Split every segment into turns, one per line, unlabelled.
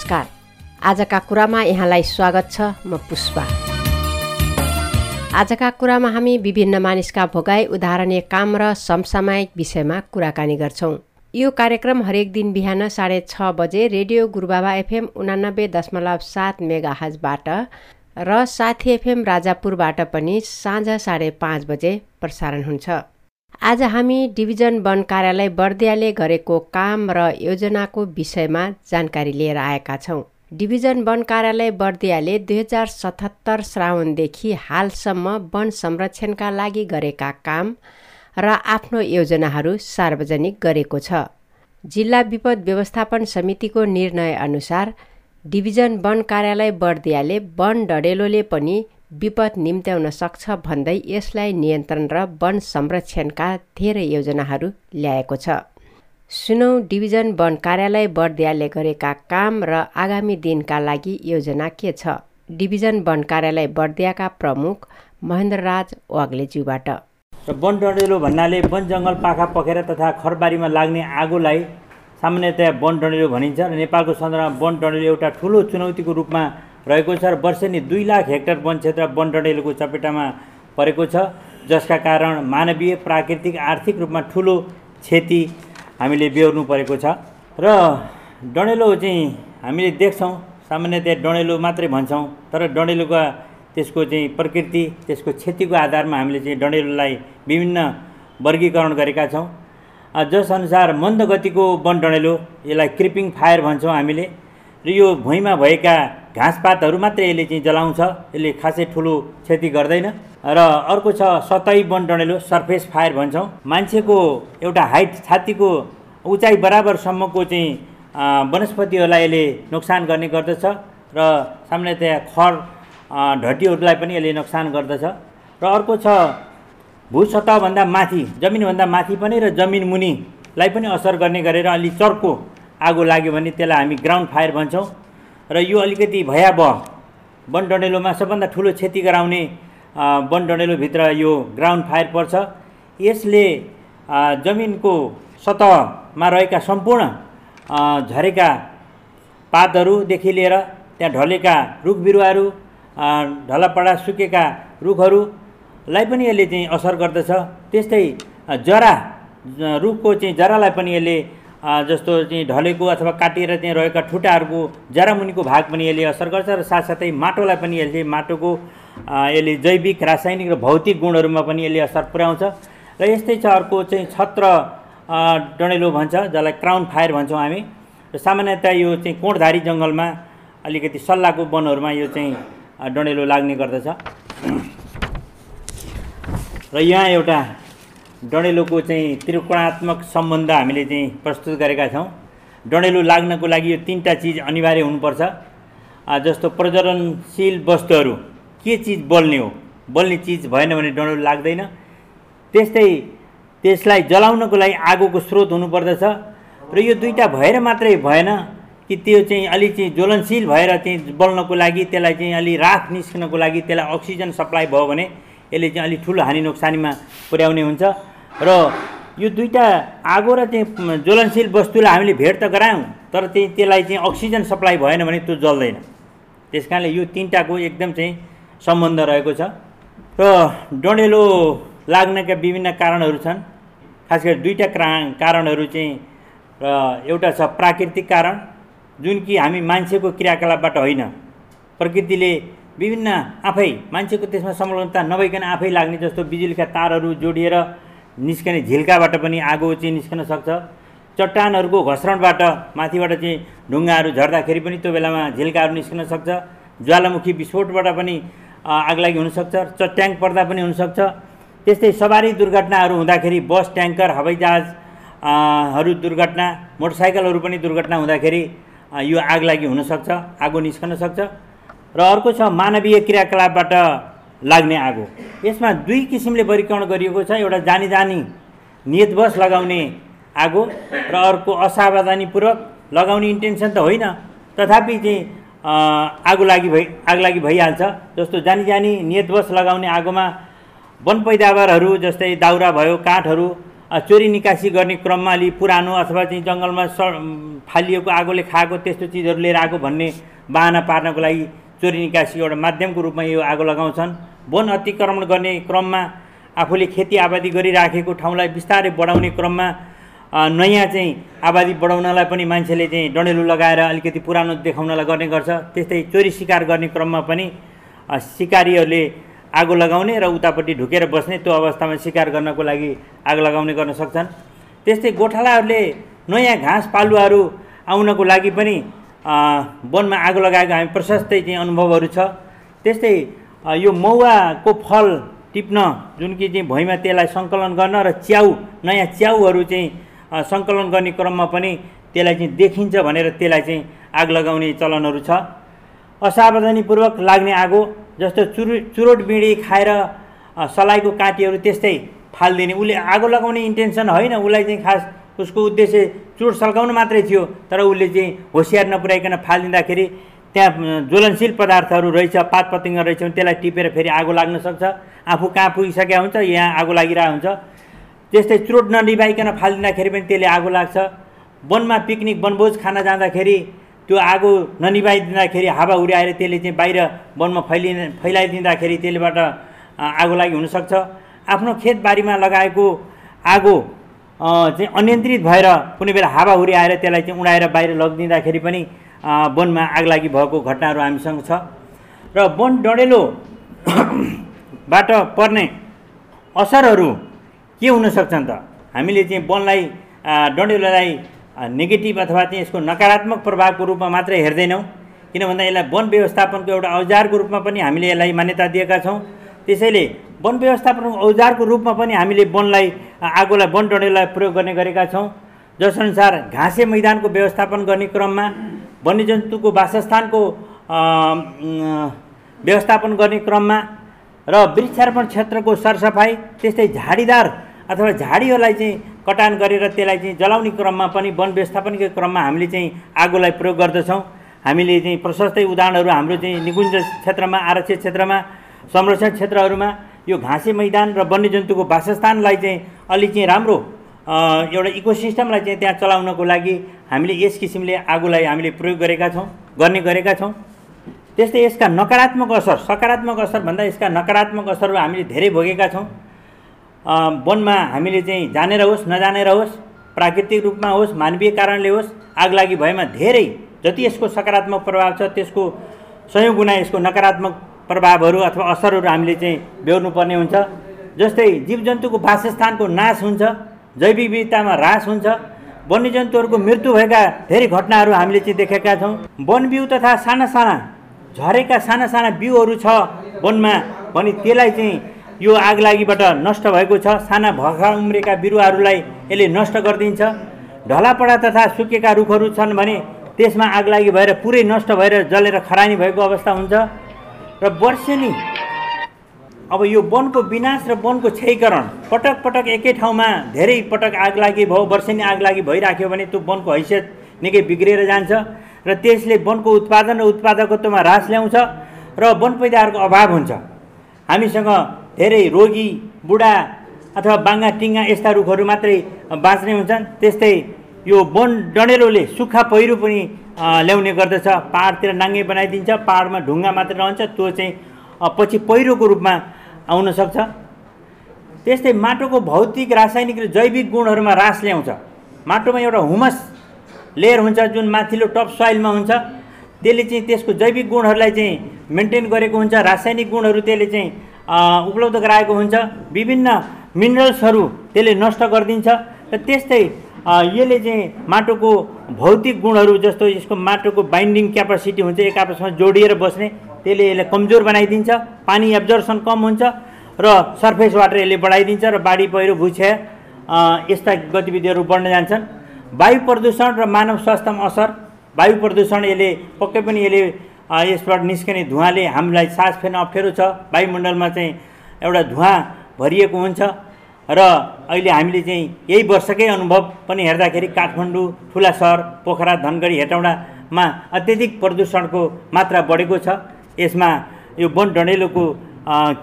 नमस्कार। आजका कुरामा यहाँलाई स्वागत छ म पुष्पा। आजका कुरामा हामी विभिन्न मानिसका भोगाई उदाहरणीय काम र समसामयिक विषयमा कुराकानी गर्छौँ। यो कार्यक्रम हरेक दिन बिहान साढे छ बजे रेडियो गुरुबाबा एफएम उनानब्बे दशमलव सात मेगा हजबाट र साथी एफएम राजापुरबाट पनि साँझ साढे पाँच बजे प्रसारण हुन्छ। आज हामी डिभिजन वन कार्यालय बर्दियाले गरेको काम र योजनाको विषयमा जानकारी लिएर आएका छौँ। डिभिजन वन कार्यालय बर्दियाले दुई हजार सतहत्तर श्रावणदेखि हालसम्म वन संरक्षणका लागि गरेका काम र आफ्नो योजनाहरू सार्वजनिक गरेको छ। जिल्ला विपद व्यवस्थापन समितिको निर्णयअनुसार डिभिजन वन कार्यालय बर्दियाले वन डडेलोले पनि विपद निम्त्याउन सक्छ भन्दै यसलाई नियन्त्रण र वन संरक्षणका धेरै योजनाहरू ल्याएको छ। सुनौ डिभिजन वन कार्यालय बर्दियाले गरेका काम र आगामी दिनका लागि योजना के छ? डिभिजन वन कार्यालय बर्दियाका प्रमुख महेन्द्रराज वाग्लेज्यूबाट।
र वन डढेलो भन्नाले वन जङ्गल पाखा पखेर तथा खरबारीमा लाग्ने आगोलाई सामान्यतया वन डढेलो भनिन्छ र नेपालको सन्दर्भमा वन डढेलो एउटा ठुलो चुनौतीको रूपमा रहेको छ र वर्षेनी दुई लाख हेक्टर वन क्षेत्र वन डढेलोको चपेटामा परेको छ जसका कारण मानवीय प्राकृतिक आर्थिक रूपमा ठुलो क्षति हामीले बेहोर्नु परेको छ। र डढेलो चाहिँ हामीले देख्छौँ सामान्यतया डढेलो मात्रै भन्छौँ तर डढेलोका त्यसको चाहिँ प्रकृति त्यसको क्षतिको आधारमा हामीले चाहिँ डढेलोलाई विभिन्न वर्गीकरण गरेका छौँ। जसअनुसार मन्द गतिको वन डढेलो यसलाई क्रिपिङ फायर भन्छौँ हामीले र यो भुइँमा भएका घाँसपातहरू मात्रै यसले चाहिँ जलाउँछ। यसले खासै ठुलो क्षति गर्दैन। र अर्को छ सतै वन डढेलो सर्फेस फायर भन्छौँ। मान्छेको एउटा हाइट छातीको उचाइ बराबरसम्मको चाहिँ वनस्पतिहरूलाई यसले नोक्सान गर्ने गर्दछ। र सामान्यतया खर ढट्टीहरूलाई पनि यसले नोक्सान गर्दछ। र अर्को छ भूसतहभन्दा माथि जमिनभन्दा माथि पनि र जमिन मुनिलाई पनि असर गर्ने गरेर अलि चर्को आगो लाग्यो भने त्यसलाई हामी ग्राउन्ड फायर भन्छौँ। र यो अलिकति भयावह वन डढेलोमा सबभन्दा ठुलो क्षति गराउने वन डढेलोभित्र यो ग्राउन्ड फायर पर्छ। यसले जमिनको सतहमा रहेका सम्पूर्ण झरेका पातहरूदेखि लिएर त्यहाँ ढलेका रुख बिरुवाहरू ढलापडा सुकेका रुखहरूलाई पनि यसले चाहिँ असर गर्दछ। त्यस्तै जरा रुखको चाहिँ जरालाई पनि यसले जस्तो चाहिँ ढलेको अथवा काटिएर चाहिँ रहेका ठुटाहरूको जरामुनिको भाग पनि यसले असर गर्छ र साथसाथै माटोलाई पनि यसले माटोको यसले जैविक रासायनिक र भौतिक गुणहरूमा पनि यसले असर पुर्याउँछ। र यस्तै छ अर्को चाहिँ छत्र डढेलो भन्छ जसलाई क्राउन फायर भन्छौँ हामी। र सामान्यतया यो चाहिँ कोणधारी जङ्गलमा अलिकति सल्लाहको वनहरूमा यो चाहिँ डढेलो लाग्ने गर्दछ। र यहाँ एउटा डढेलोको चाहिँ त्रिकोणात्मक सम्बन्ध हामीले चाहिँ प्रस्तुत गरेका छौँ। डढेलो लाग्नको लागि यो तिनवटा चिज अनिवार्य हुनुपर्छ। जस्तो प्रजननशील वस्तुहरू के चिज बल्ने हो? बल्ने चिज भएन भने डढेलो लाग्दैन। त्यस्तै त्यसलाई जलाउनको लागि आगोको स्रोत हुनुपर्दछ। र यो दुईवटा भएर मात्रै भएन कि त्यो चाहिँ अलि चाहिँ ज्वलनशील भएर चाहिँ बल्नको लागि त्यसलाई चाहिँ अलि राख निस्कनको लागि त्यसलाई अक्सिजन सप्लाई भयो भने यसले चाहिँ अलिक ठुलो हानि नोक्सानीमा पुर्याउने हुन्छ। र यो दुईवटा आगो र चाहिँ ज्वलनशील वस्तुलाई हामीले भेट त गरायौँ तर चाहिँ त्यसलाई चाहिँ अक्सिजन सप्लाई भएन भने त्यो जल्दैन। त्यस कारणले यो तिनवटाको एकदम चाहिँ सम्बन्ध रहेको छ। र डढेलो लाग्नका विभिन्न कारणहरू छन्। खास गरी दुईवटा क्रा कारणहरू चाहिँ र एउटा छ प्राकृतिक कारण जुन कि हामी मान्छेको क्रियाकलापबाट होइन। प्रकृतिले विभिन्न आफै मान्छेको त्यसमा संलग्नता नभइकन आफै लाग्ने जस्तो बिजुलीका तारहरू जोडिएर निस्कने झिल्काबाट पनि आगो चाहिँ निस्कन सक्छ। चट्टानहरूको घस्रणबाट माथिबाट चाहिँ ढुङ्गाहरू झर्दाखेरि पनि त्यो बेलामा झिल्काहरू निस्कन सक्छ। ज्वालामुखी विस्फोटबाट पनि आगलागी हुनसक्छ चट्याङ पर्दा पनि हुनसक्छ। त्यस्तै सवारी दुर्घटनाहरू हुँदाखेरि बस ट्याङ्कर हवाईजहाजहरू दुर्घटना मोटरसाइकलहरू पनि दुर्घटना हुँदाखेरि यो आगलागी हुनसक्छ आगो निस्कन सक्छ। र अर्को छ मानवीय क्रियाकलापबाट लाग्ने आगो। यसमा दुई किसिमले वर्गीकरण गरिएको छ। एउटा जानी जानी नियतवश लगाउने आगो र अर्को असावधानीपूर्वक लगाउने इन्टेन्सन त होइन। तथापि चाहिँ आगो लागि भइ आग लागि भइहाल्छ। जस्तो जानी जानी नियतवश लगाउने आगोमा वन पैदावारहरू जस्तै दाउरा भयो काठहरू चोरी निकासी गर्ने क्रममा अलि पुरानो अथवा चाहिँ जङ्गलमा स फालिएको आगोले खाएको त्यस्तो चिजहरू लिएर आएको भन्ने बाहना पार्नको लागि चोरी निकासी एउटा माध्यमको रूपमा यो आगो लगाउँछन्। वन अतिक्रमण गर्ने क्रममा आफूले खेती आबादी गरिराखेको ठाउँलाई बिस्तारै बढाउने क्रममा नयाँ चाहिँ आबादी बढाउनलाई पनि मान्छेले चाहिँ डडेलु लगाएर अलिकति पुरानो देखाउनलाई गर्ने गर्छ। त्यस्तै चोरी सिकार गर्ने क्रममा पनि सिकारीहरूले आगो लगाउने र उतापट्टि ढुकेर बस्ने त्यो अवस्थामा सिकार गर्नको लागि आगो लगाउने गर्न सक्छन्। त्यस्तै गोठालाहरूले नयाँ घाँस पालुवाहरू आउनको लागि पनि वनमा आगो लगाएको हामी प्रशस्तै चाहिँ अनुभवहरू छ। त्यस्तै यो मौवाको फल टिप्न जुन कि चाहिँ भुइँमा त्यसलाई सङ्कलन गर्न र च्याउ नयाँ च्याउहरू चाहिँ सङ्कलन गर्ने क्रममा पनि त्यसलाई चाहिँ देखिन्छ भनेर त्यसलाई चाहिँ आग लगाउने चलनहरू छ। असावधानीपूर्वक लाग्ने आगो जस्तो चुरु चुरोट बिँडी खाएर सलाइको काँटीहरू त्यस्तै फालिदिने। उसले आगो लगाउने इन्टेन्सन होइन उसलाई चाहिँ खास उसको उद्देश्य चुरोट सल्काउनु मात्रै थियो तर उसले चाहिँ होसियार नपुर्याइकन फालिदिँदाखेरि त्यहाँ ज्वलनशील पदार्थहरू रहेछ पात पतिङ्ग रहेछ भने त्यसलाई टिपेर फेरि आगो लाग्न सक्छ। आफू कहाँ पुगिसकेका हुन्छ यहाँ आगो लागिरहेको हुन्छ। त्यस्तै चुरोट ननिभाइकन फालिदिँदाखेरि पनि त्यसले आगो लाग्छ। वनमा पिकनिक वनभोज खान जाँदाखेरि त्यो आगो ननिभाइदिँदाखेरि हावाहुरी आएर त्यसले चाहिँ बाहिर वनमा फैलि फैलाइदिँदाखेरि त्यसलेबाट आगो लागि हुनसक्छ। आफ्नो खेतबारीमा लगाएको आगो चाहिँ अनियन्त्रित भएर कुनै बेला हावाहुरी आएर त्यसलाई चाहिँ उडाएर बाहिर लगिदिँदाखेरि पनि वनमा आग लागि भएको घटनाहरू हामीसँग छ। र वन डढेलोबाट पर्ने असरहरू के हुन सक्छन् त? हामीले चाहिँ वनलाई डढेलोलाई नेगेटिभ अथवा चाहिँ यसको नकारात्मक प्रभावको रूपमा मात्रै हेर्दैनौँ। किन भन्दा यसलाई वन व्यवस्थापनको एउटा औजारको रूपमा पनि हामीले यसलाई मान्यता दिएका छौँ। त्यसैले वन व्यवस्थापनको औजारको रूपमा पनि हामीले वनलाई आगोलाई वन डढेलोलाई प्रयोग गर्ने गरेका छौँ। जसअनुसार घाँसे मैदानको व्यवस्थापन गर्ने क्रममा वन्यजन्तुको वासस्थानको व्यवस्थापन गर्ने क्रममा र वृक्षारोपण क्षेत्रको सरसफाइ त्यस्तै झाडीदार अथवा झाडीहरूलाई चाहिँ कटान गरेर त्यसलाई चाहिँ जलाउने क्रममा पनि वन व्यवस्थापनको क्रममा हामीले चाहिँ आगोलाई प्रयोग गर्दछौँ। हामीले चाहिँ प्रशस्तै उदाहरणहरू हाम्रो चाहिँ निकुञ्ज क्षेत्रमा आरक्षित क्षेत्रमा संरक्षण क्षेत्रहरूमा यो घाँसे मैदान र वन्यजन्तुको वासस्थानलाई चाहिँ अलिक चाहिँ राम्रो एउटा इकोसिस्टमलाई चाहिँ त्यहाँ चलाउनको लागि हामीले यस किसिमले आगोलाई हामीले प्रयोग गरेका छौँ गर्ने गरेका छौँ। त्यस्तै यसका नकारात्मक असर सकारात्मक असर भन्दा यसका नकारात्मक असरहरू हामीले धेरै भोगेका छौँ। वनमा हामीले चाहिँ जानेर होस् नजानेर होस् प्राकृतिक रूपमा होस् मानवीय कारणले होस् आग लागि भएमा धेरै जति यसको सकारात्मक प्रभाव छ त्यसको सयौँ गुणा यसको नकारात्मक प्रभावहरू अथवा असरहरू हामीले चाहिँ बेहोर्नुपर्ने हुन्छ। जस्तै जीव जन्तुको वासस्थानको नाश हुन्छ। जैविक विविधतामा ह्रास हुन्छ। वन्यजन्तुहरूको मृत्यु भएका धेरै घटनाहरू हामीले चाहिँ देखेका छौँ। वन बिउ तथा साना साना झरेका साना साना बिउहरू छ वनमा भने त्यसलाई चाहिँ यो आगलागीबाट नष्ट भएको छ। साना भर्खर उम्रेका बिरुवाहरूलाई यसले नष्ट गरिदिन्छ। ढलापडा तथा सुकेका रुखहरू छन् भने त्यसमा आगलागी भएर पुरै नष्ट भएर जलेर खरानी भएको अवस्था हुन्छ। र वर्षेनी अब यो वनको विनाश र वनको क्षयीकरण पटक पटक एकै ठाउँमा धेरै पटक आगलागी भयो वर्षेनी आगलागी भइराख्यो भने त्यो वनको हैसियत निकै बिग्रिएर जान्छ र त्यसले वनको उत्पादन र उत्पादकत्वमा ह्रास ल्याउँछ र वन पैदाहरूको अभाव हुन्छ। हामीसँग धेरै रोगी बुढा अथवा बाङ्गा टिङ्गा यस्ता रुखहरू मात्रै बाँच्ने हुन्छन्। त्यस्तै यो वन डढेलोले सुक्खा पहिरो पनि ल्याउने गर्दछ। पाहाडतिर नाङ्गे बनाइदिन्छ। पाहाडमा ढुङ्गा मात्रै रहन्छ। त्यो चाहिँ पछि पहिरोको रूपमा आउन सक्छ। त्यस्तै माटोको भौतिक रासायनिक र जैविक गुणहरूमा ह्रास ल्याउँछ। माटोमा एउटा हुमस लेयर हुन्छ जुन माथिल्लो टप सोइलमा हुन्छ। त्यसले चाहिँ त्यसको जैविक गुणहरूलाई चाहिँ मेन्टेन गरेको हुन्छ। रासायनिक गुणहरू त्यसले चाहिँ उपलब्ध गराएको हुन्छ। विभिन्न मिनरल्सहरू त्यसले नष्ट गरिदिन्छ। र त्यस्तै यसले चाहिँ माटोको भौतिक गुणहरू जस्तो यसको माटोको बाइन्डिङ क्यापासिटी हुन्छ। एक आपसमा जोडिएर बस्ने त्यसले यसलाई कमजोर बनाइदिन्छ पानी एब्जर्सन कम हुन्छ र सर्फेस वाटर यसले बढाइदिन्छ र बाढी पहिरो भुइँछ्या यस्ता गतिविधिहरू बढ्न जान्छन्। वायु प्रदूषण र मानव स्वास्थ्यमा असर। वायु प्रदूषण यसले पक्कै पनि यसले यसबाट निस्कने धुवाँले हामीलाई सास फेर्न अप्ठ्यारो छ। वायुमण्डलमा चाहिँ एउटा धुवा भरिएको हुन्छ र अहिले हामीले चाहिँ यही वर्षकै अनुभव पनि हेर्दाखेरि काठमाडौँ ठुला सहर पोखरा धनगढी हेटौँडामा अत्यधिक प्रदूषणको मात्रा बढेको छ। यसमा यो वन डढेलोको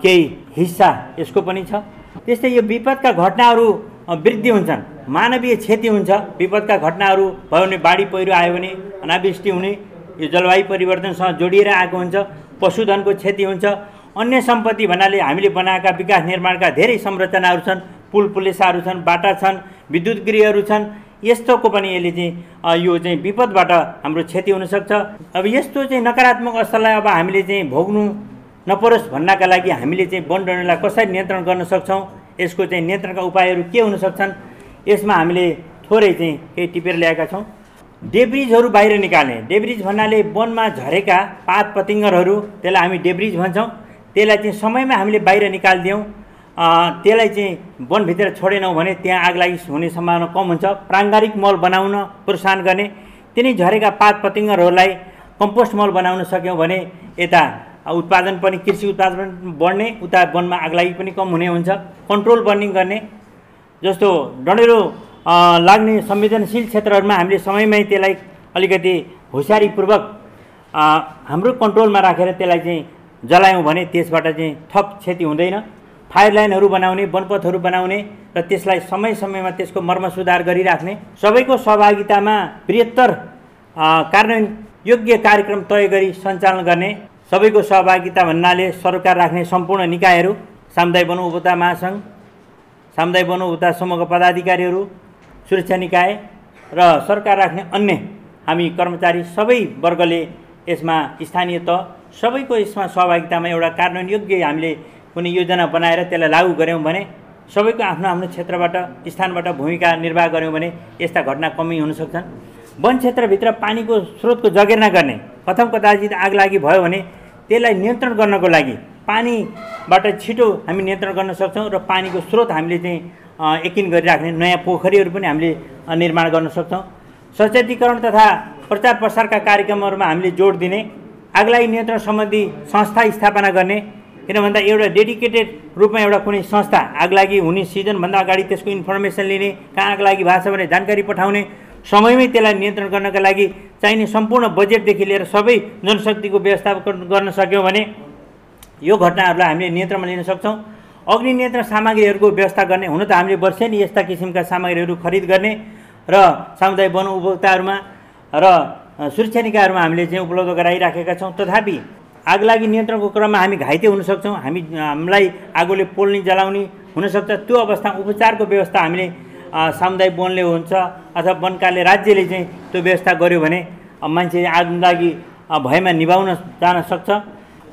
केही हिस्सा यसको पनि छ। त्यस्तै यो विपदका घटनाहरू वृद्धि हुन्छन्। मानवीय क्षति हुन्छ। विपदका घटनाहरू भयो भने बाढी पहिरो आयो भने अनावृष्टि हुने यो जलवायु परिवर्तनसँग जोडिएर आएको हुन्छ पशुधनको क्षति हुन्छ। अन्य सम्पत्ति भन्नाले हामीले बनाएका विकास निर्माणका धेरै संरचनाहरू छन्। पुल पुलेसाहरू छन् बाटा छन् विद्युत गृहहरू छन्। यस्तोको पनि यसले चाहिँ यो चाहिँ विपदबाट हाम्रो क्षति हुनसक्छ। अब यस्तो चाहिँ नकारात्मक अवस्थालाई अब हामीले चाहिँ भोग्नु नपरोस् भन्नका लागि हामीले चाहिँ वन डन्डीलाई कसरी नियन्त्रण गर्न सक्छौँ यसको चाहिँ नियन्त्रणका उपायहरू के हुन सक्छन् यसमा हामीले थोरै चाहिँ केही टिपेर ल्याएका छौँ। डेब्रिजहरू बाहिर निकाल्ने। डेब्रिज भन्नाले वनमा झरेका पात पतिङ्गरहरू त्यसलाई हामी डेब्रिज भन्छौँ। त्यसलाई चाहिँ समयमा हामीले बाहिर निकालिदियौँ। त्यसलाई चाहिँ वनभित्र छोडेनौँ भने त्यहाँ आग लागि हुने सम्भावना कम हुन्छ। प्राङ्गारिक मल बनाउन प्रोत्साहन गर्ने तिनै झरेका पात पतिङ्गरहरूलाई कम्पोस्ट मल बनाउन सक्यौँ भने यता उत्पादन पनि कृषि उत्पादन बढ्ने उता वनमा आगलागी पनि कम हुने हुन्छ। कन्ट्रोल बर्निङ गर्ने जस्तो डढेलो लाग्ने संवेदनशील क्षेत्रहरूमा हामीले समयमै त्यसलाई अलिकति होसियारीपूर्वक हाम्रो कन्ट्रोलमा राखेर त्यसलाई चाहिँ जलायौँ भने त्यसबाट चाहिँ थप क्षति हुँदैन। फायर लाइनहरू बनाउने वनपथहरू बनाउने र त्यसलाई समय समयमा त्यसको मर्म सुधार गरिराख्ने। सबैको सहभागितामा बृहत्तर कार्यान्वयन योग्य कार्यक्रम तय गरी सञ्चालन गर्ने सबैको सहभागिता भन्नाले सरकार राख्ने सम्पूर्ण निकायहरू सामुदायिक वन उपभोक्ता महासङ्घ सामुदायिक वन उपभोक्ता समूहका पदाधिकारीहरू सुरक्षा निकाय र सरकार राख्ने अन्य हामी कर्मचारी सबै वर्गले यसमा स्थानीय तह सबैको यसमा सहभागितामा एउटा कार्यान्वयन योग्य हामीले कुनै योजना बनाएर त्यसलाई लागू गऱ्यौँ भने सबैको आफ्नो आफ्नो क्षेत्रबाट स्थानबाट भूमिका निर्वाह गऱ्यौँ भने यस्ता घटना कमी हुन सक्छन्। वन क्षेत्रभित्र पानीको स्रोतको जगेर्ना गर्ने प्रथम कदाचित आग लागि भयो भने त्यसलाई नियन्त्रण गर्नको लागि पानीबाट छिटो हामी नियन्त्रण गर्न सक्छौँ र पानीको स्रोत हामीले चाहिँ यकिन गरिराख्ने नयाँ पोखरीहरू पनि हामीले निर्माण गर्न सक्छौँ। सचेतीकरण तथा प्रचार प्रसारका कार्यक्रमहरूमा हामीले जोड दिने आगलागी नियन्त्रण सम्बन्धी संस्था स्थापना गर्ने किन भन्दा एउटा डेडिकेटेड रूपमा एउटा कुनै संस्था आगलागी हुने सिजनभन्दा अगाडि त्यसको इन्फर्मेसन लिने कहाँ आग लागि भएको छ भने जानकारी पठाउने समयमै त्यसलाई नियन्त्रण गर्नका लागि चाहिने सम्पूर्ण बजेटदेखि लिएर सबै जनशक्तिको व्यवस्थापन गर्न सक्यौँ भने यो घटनाहरूलाई हामीले नियन्त्रणमा लिन सक्छौँ। अग्नि नियन्त्रण सामग्रीहरूको व्यवस्था गर्ने हुन त हामीले वर्षेनी यस्ता किसिमका सामग्रीहरू खरिद गर्ने र सामुदायिक वन उपभोक्ताहरूमा र सुरक्षा निकायहरूमा हामीले चाहिँ उपलब्ध गराइराखेका छौँ। तथापि आगलागी नियन्त्रणको क्रममा हामी घाइते हुन सक्छौँ हामी हामीलाई आगोले पोल्ने जलाउने हुनसक्छ। त्यो अवस्था उपचारको व्यवस्था हामीले सामुदायिक वनले हुन्छ अथवा वनकाले राज्यले चाहिँ त्यो व्यवस्था गर्यो भने मान्छे आगलागी भएमा निभाउन जान सक्छ।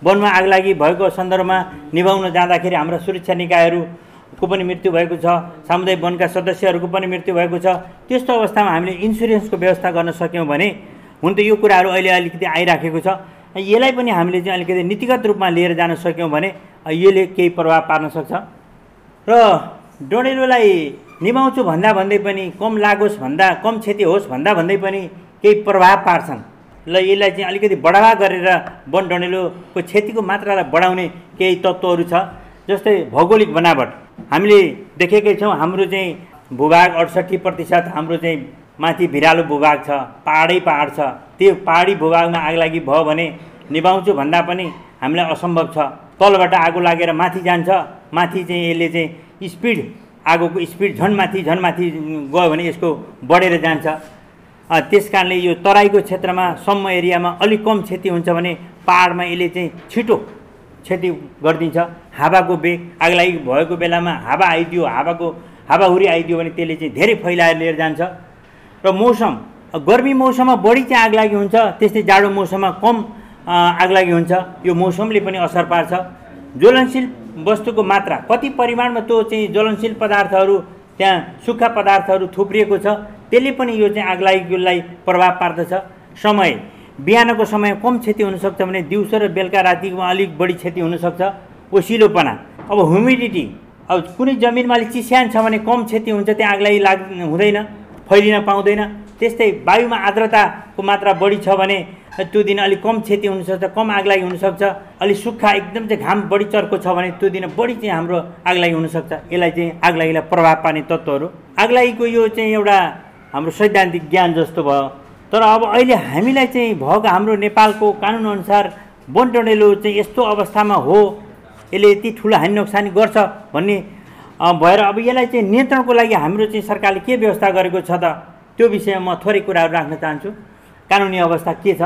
वनमा आगलागी भएको सन्दर्भमा निभाउन जाँदाखेरि हाम्रा सुरक्षा निकायहरूको पनि मृत्यु भएको छ सामुदायिक वनका सदस्यहरूको पनि मृत्यु भएको छ। त्यस्तो अवस्थामा हामीले इन्सुरेन्सको व्यवस्था गर्न सक्यौँ भने हुन त यो कुराहरू अहिले अलिकति आइराखेको छ। यसलाई पनि हामीले चाहिँ अलिकति नीतिगत रूपमा लिएर जान सक्यौँ भने यसले केही प्रभाव पार्न सक्छ। र डडेलोलाई निभाउँछु भन्दा भन्दै पनि कम लागोस् भन्दा कम क्षति होस् भन्दा भन्दै पनि केही प्रभाव पार्छन्। ल यसलाई चाहिँ अलिकति बढावा गरेर वन डडेलोको क्षतिको मात्रालाई बढाउने केही तत्त्वहरू छ जस्तै भौगोलिक बनावट। हामीले देखेकै छौँ हाम्रो चाहिँ भूभाग अडसट्ठी प्रतिशत हाम्रो चाहिँ माथि भिरालो भूभाग छ पाहाडै पाहाड छ। त्यो पाहाडी भूभागमा आग लागि भयो भने निभाउँछु भन्दा पनि हामीलाई असम्भव छ। तलबाट आगो लागेर माथि जान्छ। माथि चाहिँ यसले चाहिँ स्पिड आगोको स्पिड झन् माथि झन् माथि गयो भने यसको बढेर जान्छ। त्यस कारणले यो तराईको क्षेत्रमा सम्म एरियामा अलिक कम क्षति हुन्छ भने पाहाडमा यसले चाहिँ छिटो क्षति गरिदिन्छ। हावाको बेग आगलागी भएको बेलामा हावा आइदियो हावाको हावाहुरी आइदियो भने त्यसले चाहिँ धेरै फैलाएर लिएर जान्छ। र मौसम गर्मी मौसममा बढी चाहिँ आगलागी हुन्छ त्यस्तै जाडो मौसममा कम आगलागी हुन्छ। यो मौसमले पनि असर पार्छ। ज्वलनशील वस्तुको मात्रा कति परिमाणमा त्यो चाहिँ ज्वलनशील पदार्थहरू त्यहाँ सुक्खा पदार्थहरू थुप्रिएको छ त्यसले पनि यो चाहिँ आगलागीलाई प्रभाव पार्दछ। समय बिहानको समय कम क्षति हुनसक्छ भने दिउँसो र बेलुका रातिमा अलिक बढी क्षति हुनसक्छ। ओसिलोपना अब ह्युमिडिटी अब कुनै जमिनमा अलिक चिस्यान छ भने कम क्षति हुन्छ त्यहाँ आगलागी लाग हुँदैन फैलिन पाउँदैन। त्यस्तै वायुमा आर्द्रताको मात्रा बढी छ भने त्यो दिन अलिक कम क्षति हुनसक्छ कम आगलागी हुनसक्छ अलिक सुक्खा एकदम चाहिँ घाम बढी चर्को छ भने त्यो दिन बढी चाहिँ हाम्रो आगलागी हुनसक्छ। यसलाई चाहिँ आगलागीलाई प्रभाव पार्ने तत्त्वहरू। आगलागीको यो चाहिँ एउटा हाम्रो सैद्धान्तिक ज्ञान जस्तो भयो। तर अब अहिले हामीलाई चाहिँ भएको हाम्रो नेपालको कानुनअनुसार वन टनेलो चाहिँ यस्तो अवस्थामा हो यसले यति ठुलो हानि नोक्सानी गर्छ भन्ने भएर अब यसलाई चाहिँ नियन्त्रणको लागि हाम्रो चाहिँ सरकारले के व्यवस्था गरेको छ त? त्यो विषयमा म थोरै कुराहरू राख्न चाहन्छु। कानुनी अवस्था के छ?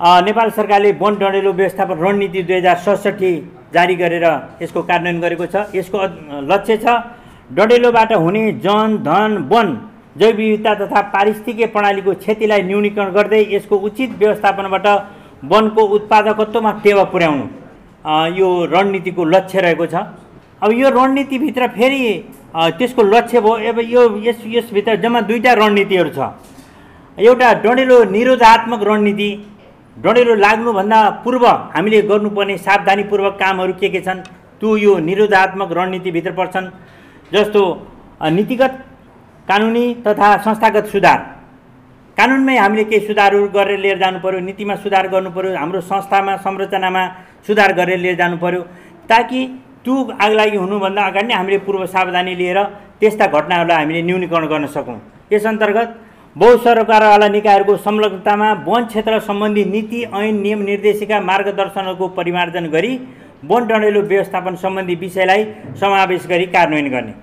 नेपाल सरकारले वन डढेलो व्यवस्थापन रणनीति दुई हजार सडसठी जारी गरेर यसको कार्यान्वयन गरेको छ। यसको लक्ष्य छ डढेलोबाट हुने जन धन वन जैव विविधता तथा पारिस्थितिकीय प्रणालीको क्षतिलाई न्यूनीकरण गर्दै यसको उचित व्यवस्थापनबाट वनको उत्पादकत्वमा टेवा पुर्याउनु यो रणनीतिको लक्ष्य रहेको छ। अब यो रणनीतिभित्र फेरि त्यसको लक्ष्य भयो अब यो यस यसभित्र जम्मा दुईवटा रणनीतिहरू छ। एउटा डढेलो निरोधात्मक रणनीति डढेलो लाग्नुभन्दा पूर्व हामीले गर्नुपर्ने सावधानीपूर्वक कामहरू के के छन् त्यो यो निरोधात्मक रणनीतिभित्र पर्छन् जस्तो नीतिगत कानुनी तथा संस्थागत सुधार। कानुनमै हामीले केही सुधारहरू गरेर लिएर जानु पऱ्यो नीतिमा सुधार गर्नु पऱ्यो हाम्रो संस्थामा संरचनामा सुधार गरेर लिएर जानु पऱ्यो ताकि त्यो आगलागी हुनुभन्दा अगाडि नै हामीले पूर्व सावधानी लिएर त्यस्ता घटनाहरूलाई हामीले न्यूनीकरण गर्न सकौँ। यस अन्तर्गत बहु सरकारवाला निकायहरूको संलग्नतामा वन क्षेत्र सम्बन्धी नीति ऐन नियम निर्देशिका मार्गदर्शनहरूको परिमार्जन गरी वन डढेलो व्यवस्थापन सम्बन्धी विषयलाई समावेश गरी कार्यान्वयन गर्ने।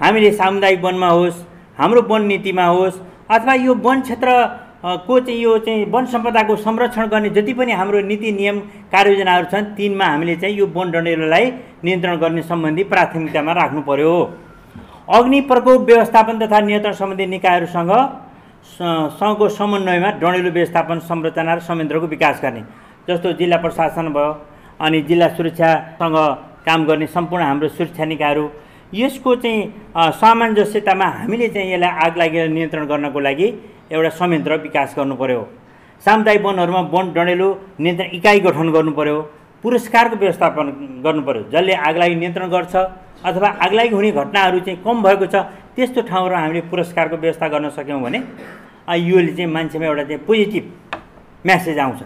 हामीले सामुदायिक वनमा होस् हाम्रो वन नीतिमा होस् अथवा यो वन क्षेत्र को चाहिँ यो चाहिँ वन सम्पदाको संरक्षण गर्ने जति पनि हाम्रो नीति नियम कार्ययोजनाहरू छन् तिनमा हामीले चाहिँ यो वन डढेलोलाई नियन्त्रण गर्ने सम्बन्धी प्राथमिकतामा राख्नु पर्यो। अग्नि प्रकोप व्यवस्थापन तथा नियन्त्रण सम्बन्धी निकायहरूसँग सँगको समन्वयमा डढेलो व्यवस्थापन संरचना र संयन्त्रको विकास गर्ने। जस्तो जिल्ला प्रशासन भयो अनि जिल्ला सुरक्षासँग काम गर्ने सम्पूर्ण हाम्रो सुरक्षा निकायहरू यसको चाहिँ सामञ्जस्यतामा हामीले चाहिँ यसलाई आग लागेर नियन्त्रण गर्नको लागि एउटा संयन्त्र विकास गर्नु पऱ्यो सामुदायिक वनहरूमा वन डढेलो नियन्त्रण इकाइ गठन गर्नु पऱ्यो पुरस्कारको व्यवस्थापन गर्नु पऱ्यो जसले आगलागी नियन्त्रण गर्छ अथवा आगलागी हुने घटनाहरू चाहिँ कम भएको छ त्यस्तो ठाउँहरू हामीले पुरस्कारको व्यवस्था गर्न सक्यौँ भने योले चाहिँ मान्छेमा एउटा चाहिँ पोजिटिभ म्यासेज आउँछ।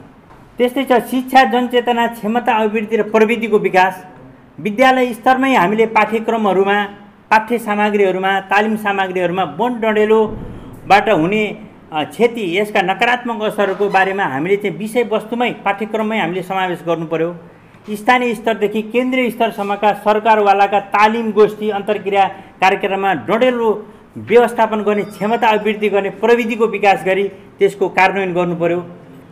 त्यस्तै छ शिक्षा जनचेतना क्षमता अभिवृद्धि र प्रविधिको विकास। विद्यालय स्तरमै हामीले पाठ्यक्रमहरूमा पाठ्य सामग्रीहरूमा तालिम सामग्रीहरूमा वन डढेलोबाट हुने क्षति यसका नकारात्मक असरहरूको बारेमा हामीले चाहिँ विषयवस्तुमै पाठ्यक्रममै हामीले समावेश गर्नु पऱ्यो स्थानीय स्तरदेखि केन्द्रीय स्तरसम्मका सरकारवालाका तालिम गोष्ठी अन्तर्क्रिया कार्यक्रममा डढेलो व्यवस्थापन गर्ने क्षमता अभिवृद्धि गर्ने प्रविधिको विकास गरी त्यसको कार्यान्वयन गर्नु पऱ्यो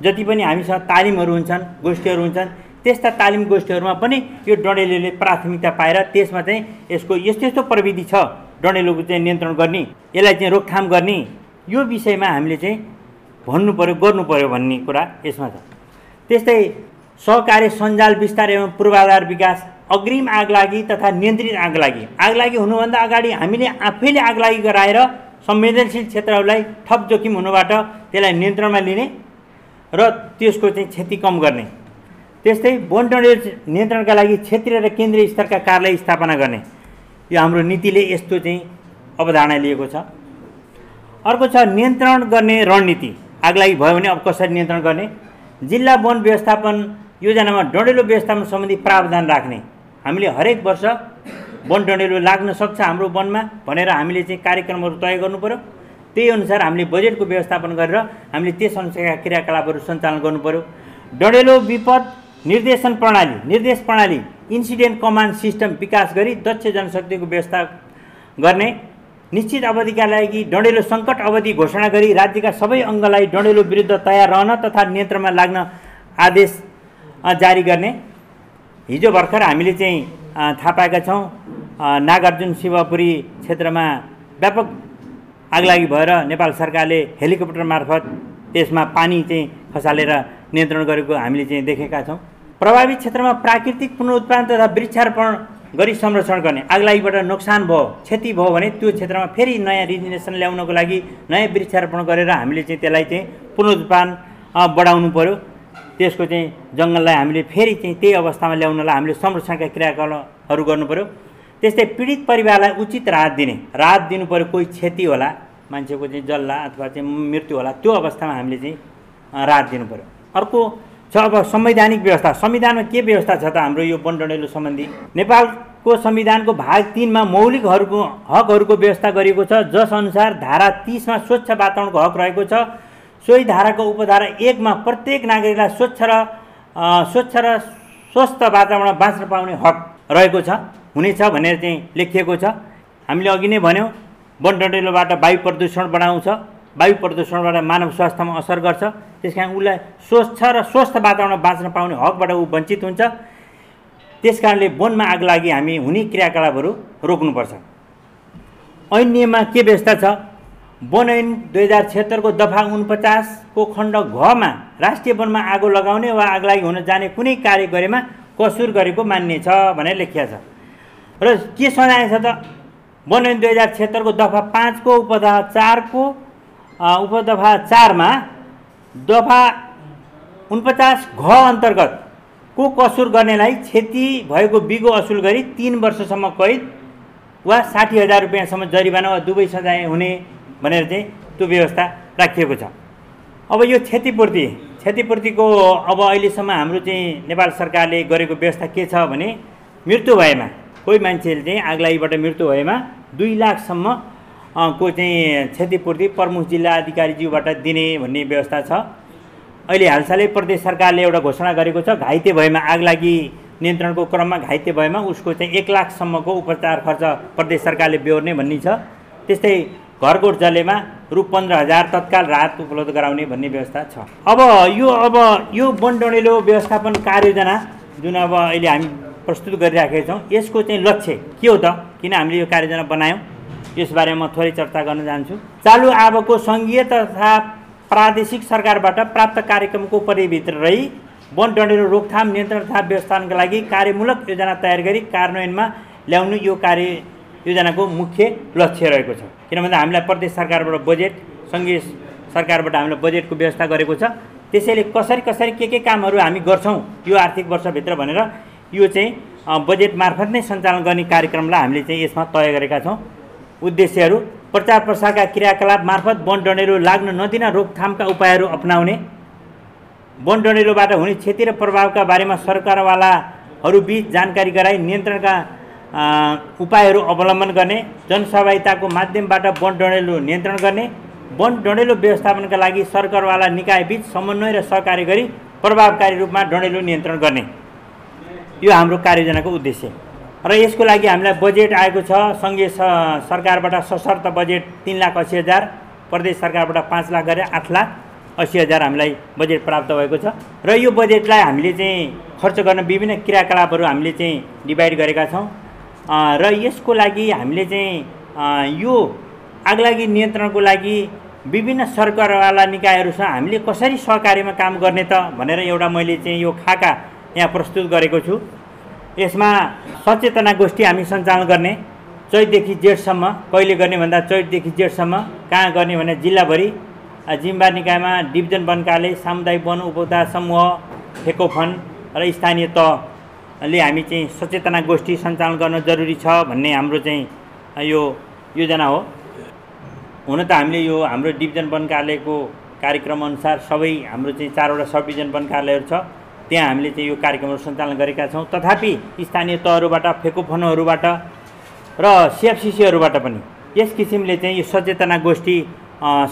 जति पनि हामीसँग तालिमहरू हुन्छन् गोष्ठीहरू हुन्छन् त्यस्ता तालिम गोष्ठीहरूमा पनि यो डढेलोले प्राथमिकता पाएर त्यसमा चाहिँ यसको यस्तो यस्तो प्रविधि छ डढेलोको चाहिँ नियन्त्रण गर्ने यसलाई चाहिँ रोकथाम गर्ने। यो विषयमा हामीले चाहिँ भन्नु पऱ्यो गर्नु पऱ्यो भन्ने कुरा यसमा छ। त्यस्तै सहकार्य सञ्जाल विस्तार एवं पूर्वाधार विकास अग्रिम आगलागी तथा नियन्त्रित आगलागी आगलागी हुनुभन्दा अगाडि हामीले आफैले आगलागी गराएर संवेदनशील क्षेत्रहरूलाई थप जोखिम हुनुबाट त्यसलाई नियन्त्रणमा लिने र त्यसको चाहिँ क्षति कम गर्ने। त्यस्तै वन नियन्त्रणका लागि क्षेत्रीय र केन्द्रीय स्तरका कार्यालय स्थापना गर्ने। यो हाम्रो नीतिले यस्तो चाहिँ अवधारणा लिएको छ। अर्को छ नियन्त्रण गर्ने रणनीति। आगलागी भयो भने अब कसरी नियन्त्रण गर्ने? जिल्ला वन व्यवस्थापन योजनामा डढेलो व्यवस्थापन सम्बन्धी प्रावधान राख्ने। हामीले हरेक वर्ष वन डढेलो लाग्न सक्छ हाम्रो वनमा भनेर हामीले चाहिँ कार्यक्रमहरू तय गर्नु पऱ्यो त्यही अनुसार हामीले बजेटको व्यवस्थापन गरेर हामीले त्यस अनुसारका क्रियाकलापहरू सञ्चालन गर्नु पऱ्यो डढेलो विपद निर्देशन प्रणाली निर्देश प्रणाली इन्सिडेन्ट कमान्ड सिस्टम विकास गरी दक्ष जनशक्तिको व्यवस्था गर्ने। निश्चित अवधिका लागि डढेलो सङ्कट अवधि घोषणा गरी राज्यका सबै अङ्गलाई डढेलो विरुद्ध तयार रहन तथा नियन्त्रणमा लाग्न आदेश जारी गर्ने। हिजो भर्खर हामीले चाहिँ थाहा पाएका छौँ नागार्जुन शिवपुरी क्षेत्रमा व्यापक आगलागी भएर नेपाल सरकारले हेलिकप्टर मार्फत त्यसमा पानी चाहिँ खसालेर नियन्त्रण गरेको हामीले चाहिँ देखेका छौँ। प्रभावित क्षेत्रमा प्राकृतिक पुनरुत्पादन तथा वृक्षारोपण गरी संरक्षण गर्ने। आगलागीबाट नोक्सान भयो क्षति भयो भने त्यो क्षेत्रमा फेरि नयाँ रिजिनेसन ल्याउनको लागि नयाँ वृक्षारोपण गरेर हामीले चाहिँ त्यसलाई चाहिँ पुनरुत्पादन बढाउनु पऱ्यो त्यसको चाहिँ जङ्गललाई हामीले फेरि चाहिँ त्यही अवस्थामा ल्याउनलाई हामीले संरक्षणका क्रियाकलापहरू गर्नु पऱ्यो त्यस्तै पीडित परिवारलाई उचित राहत दिने। राहत दिनु पऱ्यो कोही क्षति होला मान्छेको चाहिँ जल्ला अथवा चाहिँ मृत्यु होला त्यो अवस्थामा हामीले चाहिँ राहत दिनु पऱ्यो अर्को छ अब संवैधानिक व्यवस्था। संविधानमा के व्यवस्था छ त हाम्रो यो वनडडेलो सम्बन्धी? नेपालको संविधानको भाग तिनमा मौलिकहरूको हकहरूको व्यवस्था गरिएको छ जसअनुसार धारा तिसमा स्वच्छ वातावरणको हक रहेको छ। सोही धाराको उपधारा एकमा प्रत्येक नागरिकलाई स्वच्छ र स्वच्छ र स्वस्थ वातावरण बाँच्न पाउने हक रहेको छ हुनेछ भनेर चाहिँ लेखिएको छ। हामीले अघि नै भन्यौँ वन वायु प्रदूषण बढाउँछ। वायु प्रदूषणबाट मानव स्वास्थ्यमा असर गर्छ। त्यस कारण उसलाई स्वच्छ र स्वस्थ वातावरण बाँच्न पाउने हकबाट ऊ वञ्चित हुन्छ। त्यस कारणले वनमा आग लागि हामी हुने क्रियाकलापहरू रोक्नुपर्छ। नियममा के व्यवस्था छ? वन ऐन दुई हजार छिहत्तरको दफा उनपचासको खण्ड घमा राष्ट्रिय वनमा आगो लगाउने वा आग लागि हुन जाने कुनै कार्य गरेमा कसुर गरेको मान्ने छ भनेर लेखिया छ। र के सजाय छ त? वन ऐन दुई हजार छिहत्तरको दफा पाँचको उपदफा चारको उपदफा चारमा दफा उनपचास घ अन्तर्गत को कसुर गर्नेलाई क्षति भएको बिगो असुल गरी तिन वर्षसम्म कैद वा साठी हजार रुपियाँसम्म जरिवाना वा दुवै सजाय हुने भनेर चाहिँ त्यो व्यवस्था राखिएको छ। अब यो क्षतिपूर्ति क्षतिपूर्तिको अब अहिलेसम्म हाम्रो चाहिँ नेपाल सरकारले गरेको व्यवस्था के छ भने मृत्यु भएमा कोही मान्छेले चाहिँ आगलागीबाट मृत्यु भएमा दुई लाखसम्म को चाहिँ क्षतिपूर्ति प्रमुख जिल्ला अधिकारीज्यूबाट दिने भन्ने व्यवस्था छ। अहिले हालसालै प्रदेश सरकारले एउटा घोषणा गरेको छ घाइते भएमा आग लागि नियन्त्रणको क्रममा घाइते भएमा उसको चाहिँ एक लाखसम्मको उपचार खर्च प्रदेश सरकारले बेहोर्ने भन्ने छ। त्यस्तै घरकोट जलेमा रु. पन्ध्र हजार तत्काल राहत उपलब्ध गराउने भन्ने व्यवस्था छ। अब यो अब यो वन डडेलो व्यवस्थापन कार्ययोजना जुन अब अहिले हामी प्रस्तुत गरिराखेका छौँ यसको चाहिँ लक्ष्य के हो त? किन हामीले यो कार्ययोजना बनायौँ? यसबारेमा म थोरै चर्चा गर्न चाहन्छु चालु आबको सङ्घीय तथा प्रादेशिक सरकारबाट प्राप्त कार्यक्रमको परिभित्र रही वन डडेलो रोकथाम नियन्त्रण तथा व्यवस्थापनका लागि कार्यमूलक योजना तयार गरी कार्यान्वयनमा ल्याउनु यो कार्य योजनाको मुख्य लक्ष्य रहेको छ। किन भन्दा हामीलाई प्रदेश सरकारबाट बजेट सङ्घीय सरकारबाट हामीलाई बजेटको व्यवस्था गरेको छ। त्यसैले कसरी कसरी के के कामहरू हामी गर्छौँ यो आर्थिक वर्षभित्र भनेर यो चाहिँ बजेट मार्फत नै सञ्चालन गर्ने कार्यक्रमलाई हामीले चाहिँ यसमा तय गरेका छौँ। उद्देश्यहरू प्रचार प्रसारका क्रियाकलाप मार्फत वन डढेलो लाग्न नदिन रोकथामका उपायहरू अप्नाउने वन डढेलोबाट हुने क्षति र प्रभावका बारेमा सरकारवालाहरूबिच जानकारी गराई नियन्त्रणका उपायहरू अवलम्बन गर्ने जनसहभागिताको माध्यमबाट वन डढेलो नियन्त्रण गर्ने वन डढेलो व्यवस्थापनका लागि सरकारवाला निकायबिच समन्वय र सहकार्य गरी प्रभावकारी रूपमा डढेलो नियन्त्रण गर्ने। यो हाम्रो कार्ययोजनाको उद्देश्य। र यसको लागि हामीलाई बजेट आएको छ सङ्घीय सरकारबाट सशर्त बजेट तिन लाख असी हजार प्रदेश सरकारबाट पाँच लाख गरेर आठ लाख असी हजार हामीलाई बजेट प्राप्त भएको छ। र यो बजेटलाई हामीले चाहिँ खर्च गर्न विभिन्न क्रियाकलापहरू हामीले चाहिँ डिभाइड गरेका छौँ। र यसको लागि हामीले चाहिँ यो आगलागी नियन्त्रणको लागि विभिन्न सरकारवाला निकायहरूसँग हामीले कसरी सहकार्यमा काम गर्ने त भनेर एउटा मैले चाहिँ यो खाका यहाँ प्रस्तुत गरेको छु। यसमा सचेतना गोष्ठी हामी सञ्चालन गर्ने चैतदेखि जेठसम्म कहिले गर्ने भन्दा चैतदेखि जेठसम्म कहाँ गर्ने भने जिल्लाभरि जिम्बा निकायमा डिभिजन वन कार्यालय सामुदायिक वन उपभोक्ता समूह फेकोफन र स्थानीय तहले हामी चाहिँ सचेतना गोष्ठी सञ्चालन गर्न जरुरी छ भन्ने हाम्रो चाहिँ यो योजना हो। हुन त हामीले यो हाम्रो डिभिजन वन कार्यालयको कार्यक्रमअनुसार सबै हाम्रो चाहिँ चारवटा सब डिभिजन वन कार्यालयहरू छ। त्यहाँ हामीले चाहिँ यो कार्यक्रमहरू सञ्चालन गरेका छौँ। तथापि स्थानीय तहहरूबाट फेकोफनहरूबाट र सिएफसिसीहरूबाट पनि यस किसिमले चाहिँ यो सचेतना गोष्ठी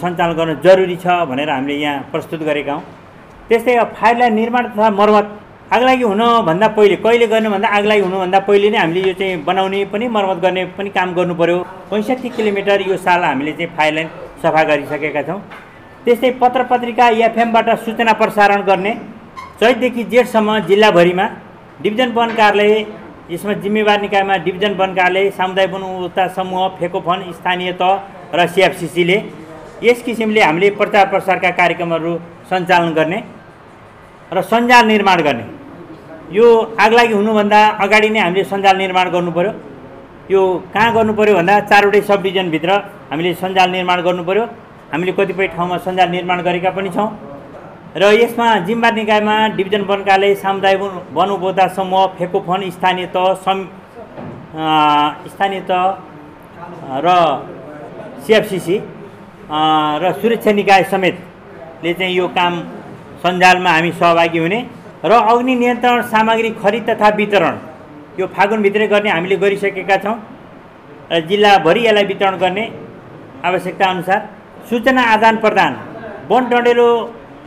सञ्चालन गर्न जरुरी छ भनेर हामीले यहाँ प्रस्तुत गरेका हौँ। त्यस्तै फाइललाई निर्माण तथा मर्मत आगलागी हुनुभन्दा पहिले कहिले गर्नुभन्दा आगलागी हुनुभन्दा पहिले नै हामीले यो चाहिँ बनाउने पनि मर्मत गर्ने पनि काम गर्नु पऱ्यो पैँसठी किलोमिटर यो साल हामीले चाहिँ फाइल लाइन सफा गरिसकेका छौँ। त्यस्तै पत्र पत्रिका एफएमबाट सूचना प्रसारण गर्ने चैतदेखि जेठसम्म जिल्लाभरिमा डिभिजन वन कार्यालय यसमा जिम्मेवार निकायमा डिभिजन वन कार्यालय सामुदायिक वन उपभोक्ता समूह फेकोफन स्थानीय तह र सिएफसिसीले यस किसिमले हामीले प्रचार प्रसारका कार्यक्रमहरू सञ्चालन गर्ने र सञ्जाल निर्माण गर्ने। यो आगलागी हुनुभन्दा अगाडि नै हामीले सञ्जाल निर्माण गर्नु पऱ्यो यो कहाँ गर्नु पऱ्यो भन्दा चारवटै सब डिभिजनभित्र हामीले सञ्जाल निर्माण गर्नु पऱ्यो हामीले कतिपय ठाउँमा सञ्जाल निर्माण गरेका पनि छौँ। र यसमा जिम्बा निकायमा डिभिजन वनकाले सामुदायिक वन उपभोक्ता समूह फेकोफन स्थानीय तह सम् स्थानीय तह र सिएफसिसी र सुरक्षा निकाय समेतले चाहिँ यो काम सञ्जालमा हामी सहभागी हुने र अग्नि नियन्त्रण सामग्री खरिद तथा वितरण यो फागुनभित्रै गर्ने हामीले गरिसकेका छौँ र जिल्लाभरि यसलाई वितरण गर्ने आवश्यकता अनुसार सूचना आदान प्रदान वन डडेलो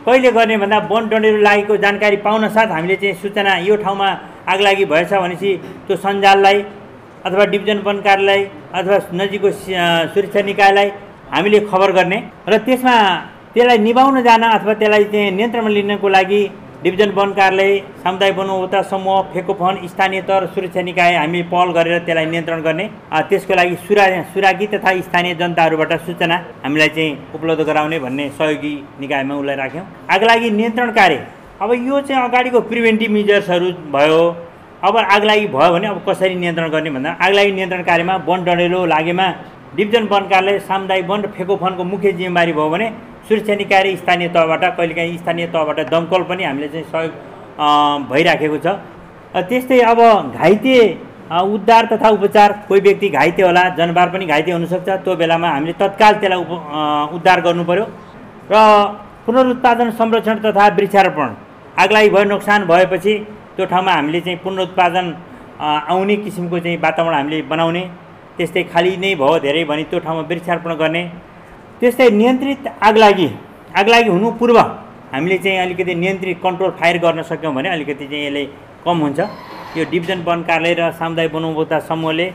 कहिले गर्ने भन्दा वन डडेलो लागेको जानकारी पाउन साथ हामीले चाहिँ सूचना यो ठाउँमा आगलागी भएछ भनेपछि त्यो सञ्जाललाई अथवा डिभिजन वन कार्यालय अथवा नजिकको सुरक्षा निकायलाई हामीले खबर गर्ने र त्यसमा त्यसलाई निभाउन जान अथवा त्यसलाई चाहिँ नियन्त्रणमा लिनको लागि डिभिजन वन कार्यालय सामुदायिक वन उपभोक्ता समूह फेको फन स्थानीय तह सुरक्षा निकाय हामी पहल गरेर त्यसलाई नियन्त्रण गर्ने त्यसको लागि सुरा सुरागी तथा स्थानीय जनताहरूबाट सूचना हामीलाई चाहिँ उपलब्ध गराउने भन्ने सहयोगी निकायमा उसलाई राख्यौँ। आगलागी नियन्त्रण कार्य अब यो चाहिँ अगाडिको प्रिभेन्टिभ मेजर्सहरू भयो अब आगलागी भयो भने अब कसरी नियन्त्रण गर्ने भन्दा आगलागी नियन्त्रण कार्यमा वन डढेलो लागेमा डिभिजन वन कार्यालय सामुदायिक वन र फेको फनको मुख्य जिम्मेवारी भयो भने सुरक्षा निकाय स्थानीय तहबाट कहिलेकाहीँ स्थानीय तहबाट दमकल पनि हामीले चाहिँ सहयोग भइराखेको छ। त्यस्तै अब घाइते उद्धार तथा उपचार कोही व्यक्ति घाइते होला जनावर पनि घाइते हुनसक्छ त्यो बेलामा हामीले तत्काल त्यसलाई उप उद्धार पऱ्यो र पुनरुत्पादन संरक्षण तथा वृक्षारोपण आगलाई भयो नोक्सान भएपछि त्यो ठाउँमा हामीले चाहिँ पुनरुत्पादन आउने किसिमको चाहिँ वातावरण हामीले बनाउने त्यस्तै खाली नै भयो धेरै भने त्यो ठाउँमा वृक्षारोपण गर्ने। त्यस्तै नियन्त्रित आगलागी आगलागी हुनु पूर्व हामीले चाहिँ अलिकति नियन्त्रित कन्ट्रोल फायर गर्न सक्यौँ भने अलिकति चाहिँ यसले कम हुन्छ। यो डिभिजन वन कार्यालय र सामुदायिक वन उपभोक्ता समूहले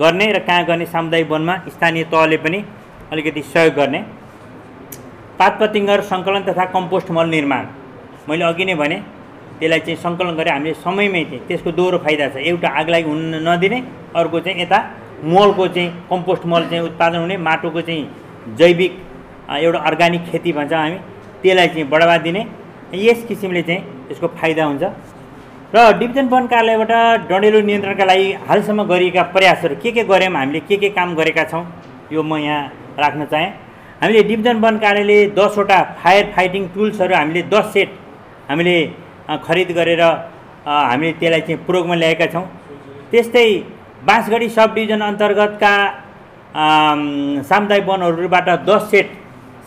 गर्ने र कहाँ गर्ने सामुदायिक वनमा स्थानीय तहले पनि अलिकति सहयोग गर्ने। पात पतिङ्गर सङ्कलन तथा कम्पोस्ट मल निर्माण। मैले अघि नै भने त्यसलाई चाहिँ सङ्कलन गरेर हामीले समयमै चाहिँ त्यसको दोहोरो फाइदा छ। एउटा आगलागी हुन नदिने अर्को चाहिँ यता मलको चाहिँ कम्पोस्ट मल चाहिँ उत्पादन हुने माटोको चाहिँ जैविक एउटा अर्ग्यानिक खेती भन्छ हामी त्यसलाई चाहिँ बढावा दिने। यस किसिमले चाहिँ यसको फाइदा हुन्छ। र डिभिजन वन कार्यालयबाट डढेलो नियन्त्रणका लागि हालसम्म गरिएका प्रयासहरू के के गऱ्यौँ हामीले के के काम गरेका छौँ यो म यहाँ राख्न चाहेँ। हामीले डिभिजन वन कार्यालयले दसवटा फायर फाइटिङ टुल्सहरू हामीले दस सेट हामीले खरिद गरेर हामीले त्यसलाई चाहिँ प्रयोगमा ल्याएका छौँ। त्यस्तै बाँसगढी सब डिभिजन अन्तर्गतका सामुदायिक वनहरूबाट दस सेट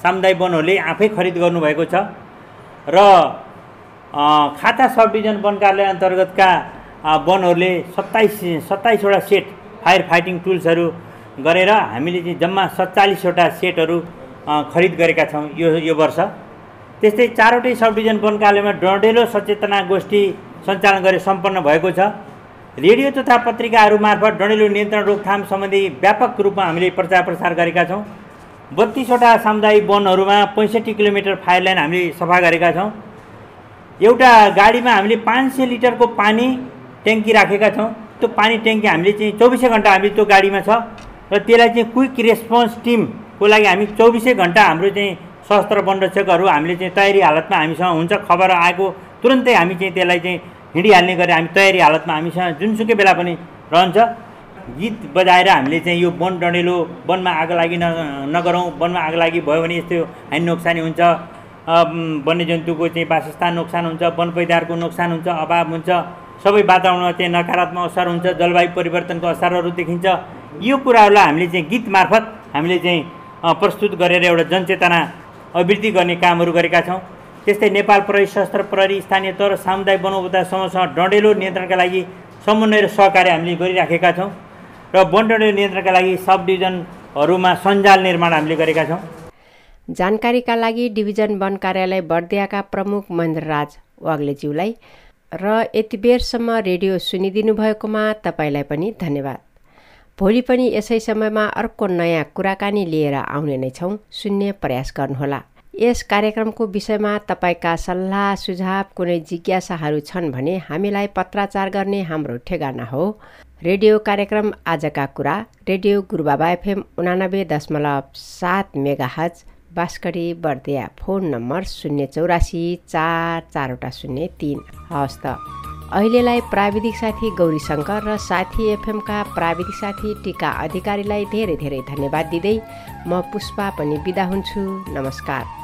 सामुदायिक वनहरूले आफै खरिद गर्नुभएको छ। र खाता सब डिभिजन वन कार्यालय अन्तर्गतका वनहरूले सत्ताइस सत्ताइसवटा सेट फायर फाइटिङ टुल्सहरू गरेर हामीले चाहिँ जम्मा सत्तालिसवटा सेटहरू खरिद गरेका छौँ यो यो वर्ष। त्यस्तै चारवटै सब डिभिजन वन कार्यालयमा डढेलो सचेतना गोष्ठी सञ्चालन गरे सम्पन्न भएको छ। रेडियो तथा पत्रिकाहरू मार्फत डढेलो नियन्त्रण रोकथाम सम्बन्धी व्यापक रूपमा हामीले प्रचार प्रसार गरेका छौँ। बत्तिसवटा सामुदायिक वनहरूमा पैँसठी किलोमिटर फायर लाइन हामीले सफा गरेका छौँ। एउटा गाडीमा हामीले पाँच सय लिटरको पानी ट्याङ्की राखेका छौँ। त्यो पानी ट्याङ्की हामीले चाहिँ चौबिसै घन्टा हामीले त्यो गाडीमा छ र त्यसलाई चाहिँ क्विक रेस्पोन्स टिमको लागि हामी चौबिसै घन्टा हाम्रो चाहिँ सशस्त्र वनरक्षकहरू हामीले चाहिँ तयारी हालतमा हामीसँग हुन्छ। खबर आएको तुरन्तै हामी चाहिँ त्यसलाई चाहिँ हिँडिहाल्ने गरी हामी तयारी हालतमा हामीसँग जुनसुकै बेला पनि रहन्छ। गीत बजाएर हामीले चाहिँ यो वन डढेलो वनमा आगो लागि न नगरौँ वनमा आगो लागि भयो भने यस्तो हानि नोक्सानी हुन्छ। वन्यजन्तुको चाहिँ वासस्थान नोक्सान हुन्छ वन पैदारको नोक्सान हुन्छ अभाव हुन्छ। सबै वातावरणमा चाहिँ नकारात्मक असर हुन्छ जलवायु परिवर्तनको असरहरू देखिन्छ। यो कुराहरूलाई हामीले चाहिँ गीत मार्फत हामीले चाहिँ प्रस्तुत गरेर एउटा जनचेतना अभिवृद्धि गर्ने कामहरू गरेका छौँ। त्यस्तै नेपाल प्रहरी सशस्त्र प्रहरी स्थानीय तह र सामुदायिक वनोपदा समूहसँग डढेलो नियन्त्रणका लागि समन्वय र सहकार्य हामीले गरिराखेका छौँ र वन डढेलो नियन्त्रणका लागि सब डिभिजनहरूमा सञ्जाल निर्माण हामीले गरेका छौँ।
जानकारीका लागि डिभिजन वन कार्यालय बर्दियाका प्रमुख महेन्द्रराज वाग्लेज्यूलाई र यति बेरसम्म रेडियो सुनिदिनु भएकोमा तपाईँलाई पनि धन्यवाद। भोलि पनि यसै समयमा अर्को नयाँ कुराकानी लिएर आउने नै छौँ। सुन्ने प्रयास गर्नुहोला। यस कार्यक्रमको विषयमा तपाईँका सल्लाह सुझाव कुनै जिज्ञासाहरू छन् भने हामीलाई पत्राचार गर्ने हाम्रो ठेगाना हो। रेडियो कार्यक्रम आजका कुरा रेडियो गुरुबाबा एफएम उनानब्बे दशमलव सात मेगा हज बास्कडी बर्दिया फोन नम्बर शून्य चौरासी चार चारवटा शून्य तिन। हवस् त। अहिलेलाई प्राविधिक साथी गौरी शङ्कर र साथी एफएमका प्राविधिक साथी टिका अधिकारीलाई धेरै धेरै धन्यवाद दिँदै म पुष्पा पनि बिदा हुन्छु। नमस्कार।